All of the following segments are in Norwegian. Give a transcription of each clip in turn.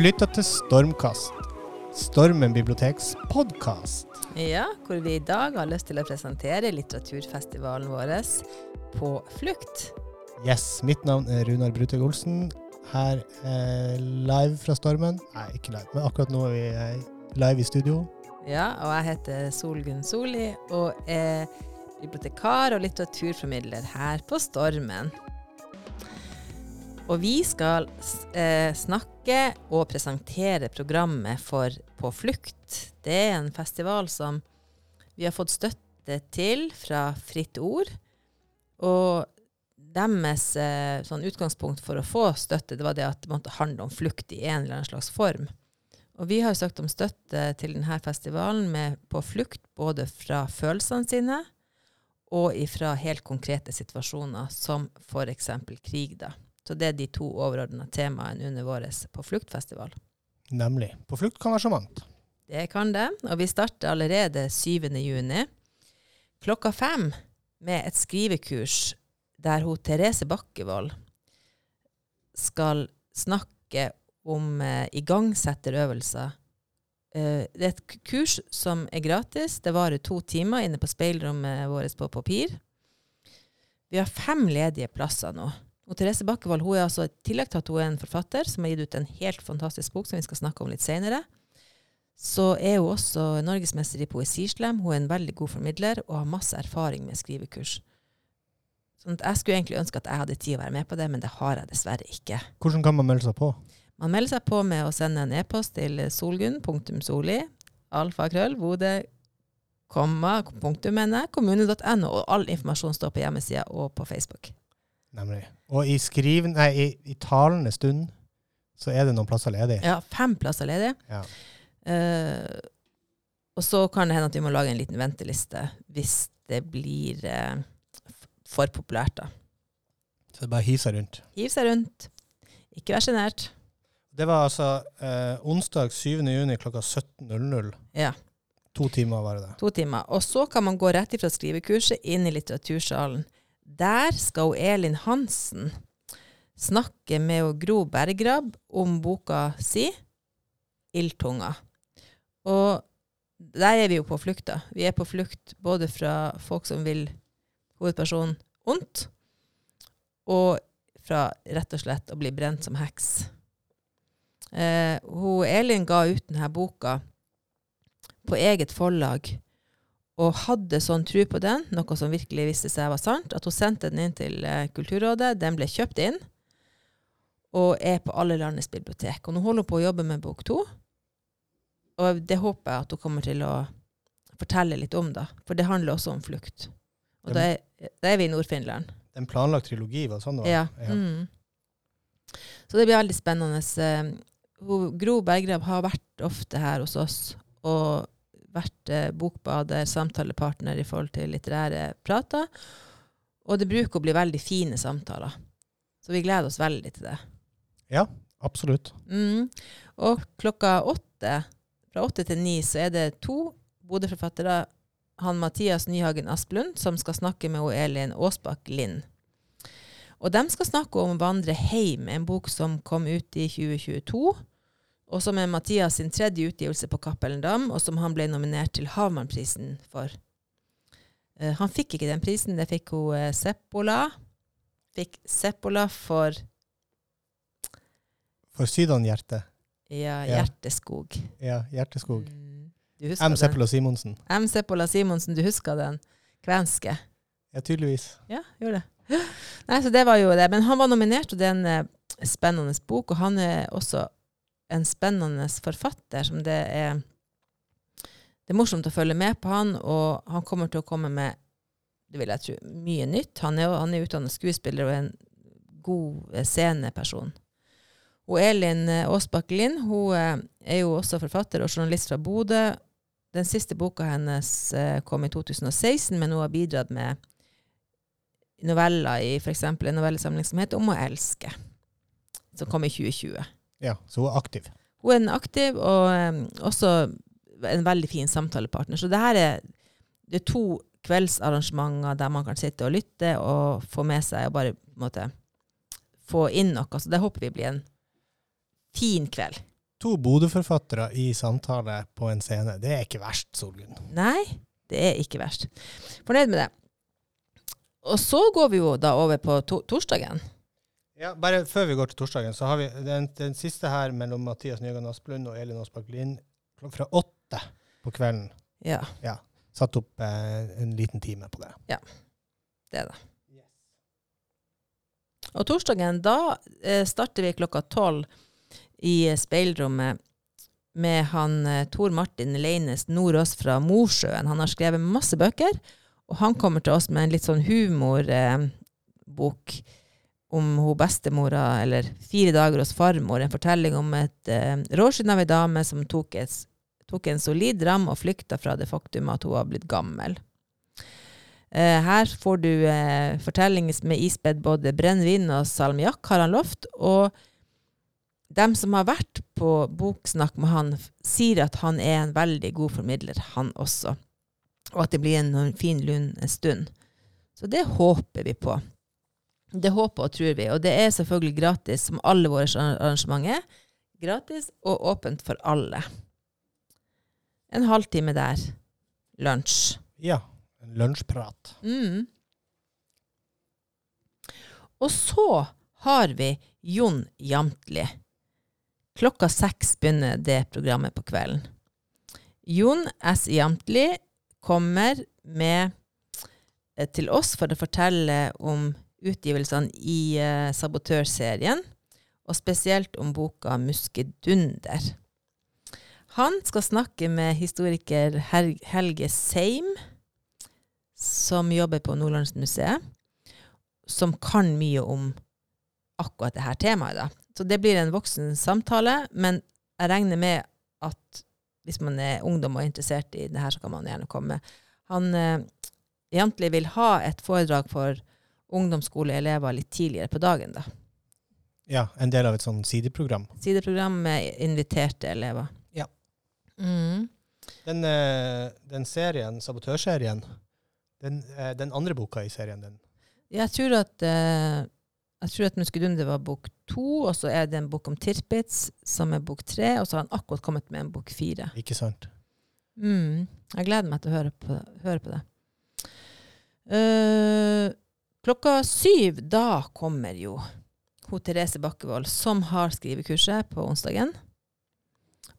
Lytter til Stormkast, Stormen biblioteks podkast. Ja, hvor vi i dag har lyst til å presentere litteraturfestivalen vår På flukt. Yes, mitt navn er Runar Bruteg Olsen. Her eh, live fra Stormen. Nei, ikke live, men akkurat nå er vi eh, live i studio. Ja, og jeg heter Solgunn Soli og er bibliotekar og litteraturformidler her på Stormen. Og vi skal eh, snakke og presentere programmet for På flukt. Det er en festival som vi har fått støtte til fra Fritt Ord. Og deres eh, sånn utgangspunkt for å få støtte, det var det at det måtte handle om flukt i en eller annen slags form. Og vi har søkt om støtte til denne festivalen med På flukt både fra følelsene sine og ifra helt konkrete situasjoner, som f.eks. krig. da. Så det er de to overordna temaene under vår På flukt-festival. Nemlig. På flukt kan være så mangt. Det kan det. Og vi starter allerede 7. juni klokka fem med et skrivekurs der hun Therese Bakkevold skal snakke om eh, igangsetterøvelser. Eh, det er et kurs som er gratis. Det varer to timer inne på speilrommet vårt på papir. Vi har fem ledige plasser nå. Og Therese Bakkevold hun er altså, i tillegg til at hun er en forfatter som har gitt ut en helt fantastisk bok som vi skal snakke om litt senere, så er hun også norgesmester i poesislem. Hun er en veldig god formidler og har masse erfaring med skrivekurs. Sånn at Jeg skulle egentlig ønske at jeg hadde tid å være med på det, men det har jeg dessverre ikke. Hvordan kan man melde seg på? Man melder seg på med å sende en e-post til solgunn.soli, alfakrøll, vode, komma, punktum, kommune.no, og all informasjon står på hjemmesida og på Facebook. Nemlig. Og i, skriven, nei, i, i talende stund så er det noen plasser ledig. Ja, fem plasser ledig. Ja. Uh, og så kan det hende at vi må lage en liten venteliste hvis det blir uh, for populært, da. Så det bare å hive seg rundt. Hiv seg rundt. Ikke vær sjenert. Det var altså eh, onsdag 7. juni klokka 17.00. Ja, To timer var det. to timer. Og så kan man gå rett ifra skrivekurset inn i litteratursalen. Der skal Elin Hansen snakke med Gro Bergrabb om boka si 'Ildtunga'. Og der er vi jo på flukt, da. Vi er på flukt både fra folk som vil hovedpersonen ondt, og fra rett og slett å bli brent som heks. Eh, hun Elin ga ut denne boka på eget forlag, og hadde sånn tro på den, noe som virkelig viste seg var sant, at hun sendte den inn til eh, Kulturrådet. Den ble kjøpt inn, og er på alle landets bibliotek. Og nå holder hun på å jobbe med bok to, og det håper jeg at hun kommer til å fortelle litt om, da. For det handler også om flukt. Og da er, da er vi i Nord-Finland. Det er en planlagt trilogi, var det sånn det var? Ja. Mm. Så det blir veldig spennende. Eh, Gro Berggrav har vært ofte her hos oss og vært eh, bokbader, samtalepartner i forhold til litterære prater. Og det bruker å bli veldig fine samtaler. Så vi gleder oss veldig til det. ja, absolutt. Mm. Og klokka åtte, fra åtte til ni, så er det to Bodø-forfattere, han Mathias Nyhagen Asplund, som skal snakke med Elin Aasbakk Lind. Og de skal snakke om 'Vandre heim', en bok som kom ut i 2022, og som er Mathias sin tredje utgivelse på Cappelen Dam, og som han ble nominert til Havmannprisen for. Uh, han fikk ikke den prisen, det fikk hun uh, Seppola. Fikk Seppola for For Sydan-hjerte. ja, Ja. Hjerteskog. Ja, Hjerteskog. Mm. M. Seppola Simonsen. M. Seppola Simonsen, du husker den kvenske? Ja, tydeligvis. Ja, gjorde det. Nei, så det var jo det. Men han var nominert, og det er en eh, spennende bok. Og han er også en spennende forfatter som det er Det er morsomt å følge med på han, og han kommer til å komme med det vil jeg tro, mye nytt. Han er, han er utdannet skuespiller og en god eh, sceneperson. Og Elin eh, Aasbakk Lind hun eh, er jo også forfatter og journalist fra Bodø. Den siste boka hennes kom i 2016, men hun har bidratt med noveller i f.eks. en novellesamling som heter 'Om å elske', som kom i 2020. Ja, så hun er aktiv. Hun er en aktiv og um, også en veldig fin samtalepartner. Så det her er, det er to kveldsarrangementer der man kan sitte og lytte og få med seg og bare måte, få inn noe. Så det håper vi blir en fin kveld. To Bodø-forfattere i samtale på en scene. Det er ikke verst, Solgunn. Nei, det er ikke verst. Fornøyd med det. Og så går vi jo da over på to torsdagen. Ja, bare før vi går til torsdagen, så har vi den, den siste her mellom Mathias Nygaard Asplund og Elin Aasbakk Lind fra åtte på kvelden. Ja, ja. Satt opp eh, en liten time på det. Ja, det er det. Og torsdagen, da eh, starter vi klokka tolv i eh, speilrommet med han eh, Tor Martin Leines Nordås fra Mosjøen. Han har skrevet masse bøker, og han kommer til oss med en litt sånn humorbok eh, om hun bestemora, eller Fire dager hos farmor. En fortelling om et eh, råskinn av ei dame som tok, et, tok en solid ram og flykta fra det faktum at hun var blitt gammel. Eh, her får du eh, fortellinger med ispedd både brennevin og salmiakk, har han lovt. Og dem som har vært på boksnakk med han, sier at han er en veldig god formidler, han også. Og at det blir en fin lund stund. Så det håper vi på. Det håper og tror vi. Og det er selvfølgelig gratis, som alle våre arrangementer. Gratis og åpent for alle. En halvtime der. Lunsj. Ja, en lunsjprat. Mm. Og så har vi Jon Jamtli. Klokka seks begynner det programmet på kvelden. Jon S. Jamtli kommer med, eh, til oss for å fortelle om utgivelsene i eh, Sabotørserien, og spesielt om boka Muskedunder. Han skal snakke med historiker Hel Helge Seim, som jobber på Nordlandsmuseet, som kan mye om akkurat dette temaet. Da. Så det blir en voksen samtale, men jeg regner med at hvis man er ungdom og interessert i det her, så kan man gjerne komme. Han eh, egentlig vil ha et foredrag for ungdomsskoleelever litt tidligere på dagen. da. Ja, en del av et sånn sideprogram. Sideprogram med inviterte elever. Ja. Mm. Den, eh, den serien, Sabotørserien, den, eh, den andre boka i serien, den Jeg tror at eh, jeg tror at Muskedunder var bok to, og så er det en bok om Tirpitz, som er bok tre, og så har han akkurat kommet med en bok fire. Ikke sant? Mm. Jeg gleder meg til å høre på, høre på det. Eh, klokka syv, da kommer jo hun Therese Bakkevold, som har skrivekurset på onsdagen,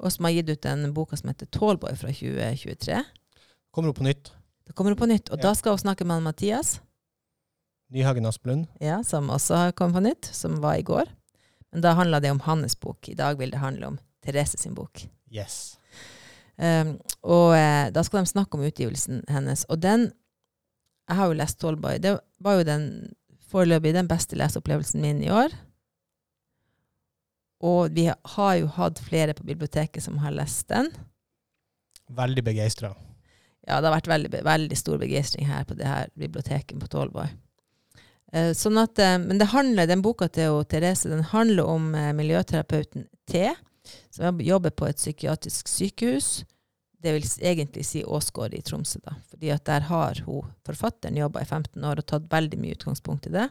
og som har gitt ut en boka som heter Tallboy fra 2023. Kommer hun på nytt? Da kommer hun på nytt, og Ja. da skal hun snakke med Mathias. Nyhagen Asplund. Ja, som også har kommet på nytt, som var i går. Men da handla det om hans bok. I dag vil det handle om Therese sin bok. Yes. Um, og eh, da skal de snakke om utgivelsen hennes. Og den Jeg har jo lest Tollboy. Det var jo den foreløpig den beste leseopplevelsen min i år. Og vi har jo hatt flere på biblioteket som har lest den. Veldig begeistra. Ja, det har vært veldig, veldig stor begeistring her på det her biblioteket på Tollboy. Eh, sånn at, eh, men det handler, den boka til Therese den handler om eh, miljøterapeuten T, som jobber på et psykiatrisk sykehus. Det vil egentlig si Åsgård i Tromsø. da. Fordi at der har hun, forfatteren jobba i 15 år og tatt veldig mye utgangspunkt i det.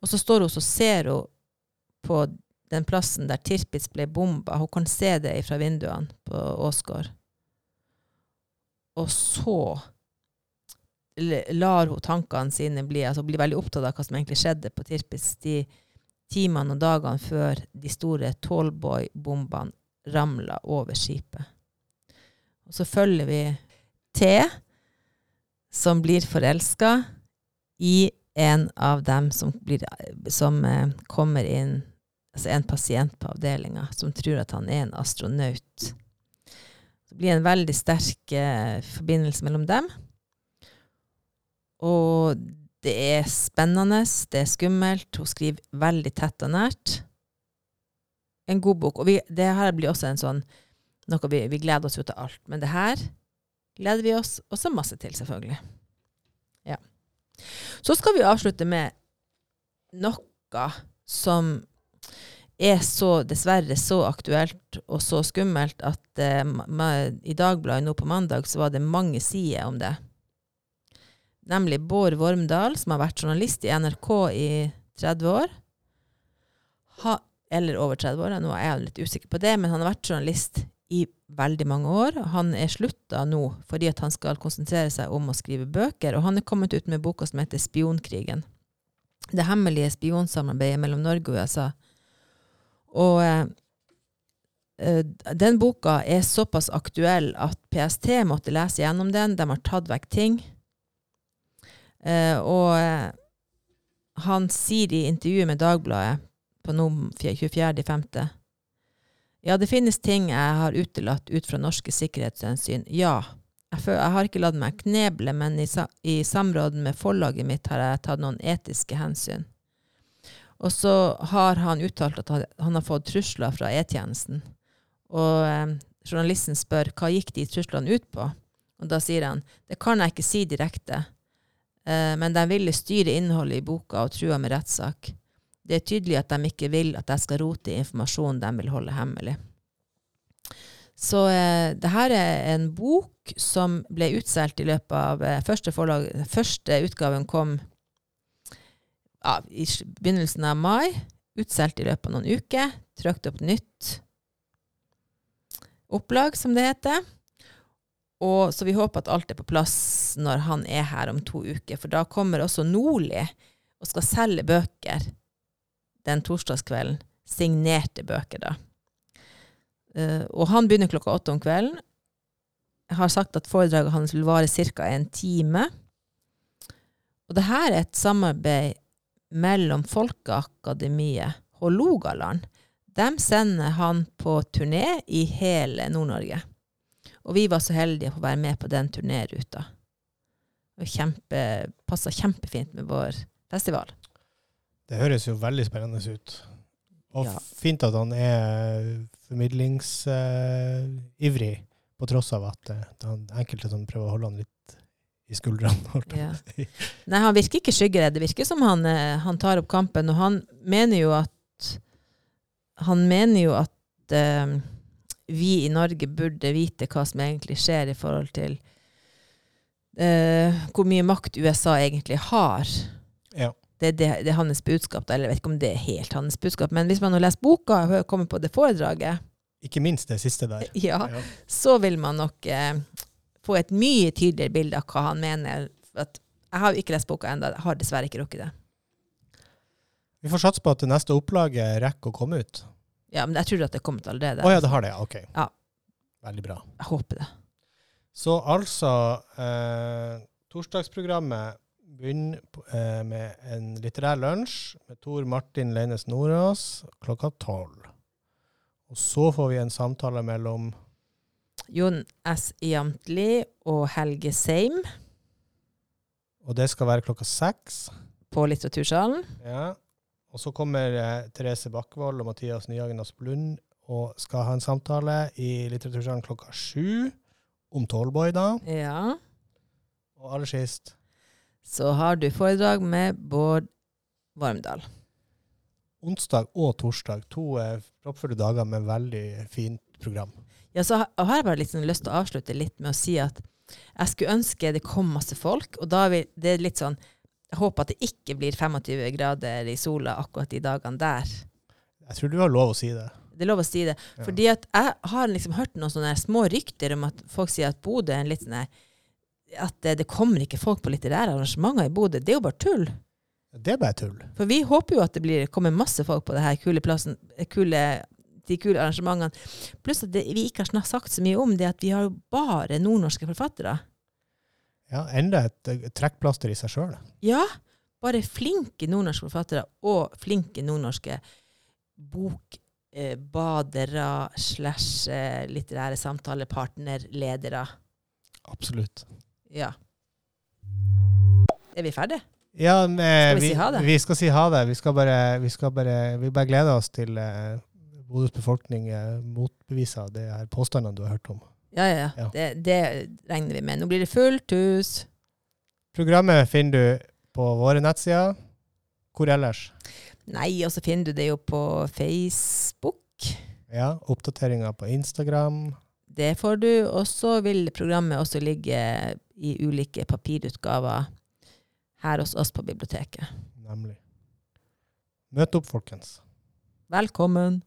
Og så står hun og ser hun på den plassen der Tirpitz ble bomba. Hun kan se det fra vinduene på Åsgård. Og så lar hun tankene sine bli, altså blir veldig opptatt av hva som egentlig skjedde på Tirpitz de timene og dagene før de store Tallboy-bombene ramla over skipet. Og så følger vi T, som blir forelska i en av dem som, blir, som eh, kommer inn, altså en pasient på avdelinga, som tror at han er en astronaut. Det blir en veldig sterk eh, forbindelse mellom dem. Og det er spennende, det er skummelt. Hun skriver veldig tett og nært. En god bok. Og vi, det her blir også en sånn noe vi, vi gleder oss jo til alt. Men det her gleder vi oss også masse til, selvfølgelig. Ja. Så skal vi avslutte med noe som er så, dessverre så aktuelt og så skummelt at eh, i Dagbladet nå på mandag så var det mange sider om det. Nemlig Bård Vormdal, som har vært journalist i NRK i 30 år, ha, eller over 30 år. Nå er jeg litt usikker på det, men han har vært journalist i veldig mange år. Han er slutta nå fordi han skal konsentrere seg om å skrive bøker, og han er kommet ut med boka som heter 'Spionkrigen'. Det hemmelige spionsamarbeidet mellom Norge og USA. Og eh, eh, den boka er såpass aktuell at PST måtte lese gjennom den. De har tatt vekk ting. Eh, og eh, han sier i intervjuet med Dagbladet på no- 24.5. Ja, det finnes ting jeg har utelatt ut fra norske sikkerhetshensyn. Ja. Jeg, har ikke latt meg kneble, men i, sa, i samråd med forlaget mitt har jeg tatt noen etiske hensyn. Og så har han uttalt at han, har fått trusler fra E-tjenesten. Og eh, journalisten spør hva gikk de truslene ut på? Og da sier han det kan jeg ikke si direkte, eh, men de ville styre innholdet i boka og trua med rettssak. Det er tydelig at de ikke vil at jeg skal rote i informasjon de vil holde hemmelig. Så eh, det her er en bok som ble utsolgt i løpet av eh, første, forlag, første utgaven kom ja, i begynnelsen av mai. Utsolgt i løpet av noen uker. Trykt opp nytt opplag, som det heter. Og, så vi håper at alt er på plass når han er her om to uker. For da kommer også Nordli og skal selge bøker den torsdagskvelden. Signerte bøker, da. Uh, og han begynner klokka åtte om kvelden. Jeg har sagt at foredraget hans vil vare ca. en time. Og det her er et samarbeid mellom Folkeakademiet og Logaland. De sender han på turné i hele Nord-Norge. Og vi var så heldige å få være med på den turnéruta. Det kjempe, passa kjempefint med vår festival. Det høres jo veldig spennende ut. Og Ja. fint at han er formidlingsivrig, på tross av at uh, det er enkelte som prøver å holde han litt i skuldrene. Ja. Nei, han virker ikke skyggeredd. Det virker som han, uh, han tar opp kampen, og han mener jo at Han mener jo at eh, vi i Norge burde vite hva som egentlig skjer i forhold til hvor mye makt USA egentlig har. Ja. Det, er det, det er hans budskap. da. Eller jeg vet ikke om det er helt hans budskap, men hvis man har lest boka og kommer på det foredraget, Ikke minst det siste der. ja, Ja. så vil man nok eh, få et mye tydeligere bilde av hva han mener. At jeg har ikke lest boka ennå, har dessverre ikke rukket det. Vi får satse på at det neste opplaget rekker å komme ut. Ja, Men jeg tror at det er kommet allerede. Å ja, det har det, ja. Ok. Ja. Veldig bra. Jeg håper det. Så altså eh, Torsdagsprogrammet begynner eh, med en litterær lunsj med Tor Martin Leines Nordås klokka tolv. Og så får vi en samtale mellom Jon S. Jamtli og Helge Seim Og det skal være klokka seks. på Litteratursalen. Ja. Og så kommer eh, Therese Bakkvold og Mathias Nyhagen Asplund og skal ha en samtale i Litteratursalen klokka sju. Om Tallboy, da. Ja. Og aller sist Så har du foredrag med Bård Varmdal. onsdag og torsdag. To eh, proppfulle dager med veldig fint program. Ja, så har har jeg bare sånn lyst til å avslutte litt med å si at jeg skulle ønske det kom masse folk, og da vil det er litt sånn Jeg håper at det ikke blir 25 grader i sola akkurat de dagene der. Jeg tror du har lov å si det. Det er lov å si det. Ja. Fordi at jeg har liksom hørt noen sånne små rykter om at folk sier at Bodø er en litt sånn At det, det kommer ikke folk på litterære arrangementer i Bodø. Det er jo bare tull. Det er bare tull. For vi håper jo at det blir, kommer masse folk på det her kule plassen, kule, de kule arrangementene. Pluss at det vi ikke har sagt så mye om, det at vi har jo bare nordnorske forfattere. Ja, Enda et eh, trekkplaster i seg sjøl. Ja, bare flinke nordnorske forfattere og flinke nordnorske bokbadere slash eh, litterære samtalepartnerledere. Absolutt. Ja. Er vi ferdige? Ja, men, Skal vi si ha det? Vi skal si ha det. Vi skal bare, vi skal bare, vi bare gleder oss til uh, Bodøs befolkning uh, motbeviser de her påstandene du har hørt om. Ja, ja, ja. Ja. Det, det regner vi med. Nå blir det fullt hus. Programmet finner du på våre nettsider. Hvor ellers? Nei, og så finner du det jo på Facebook. Ja, Oppdateringer på Instagram. Det får du. Og så vil programmet også ligge i ulike papirutgaver her hos oss på biblioteket. Nemlig. Møt opp, folkens. Velkommen.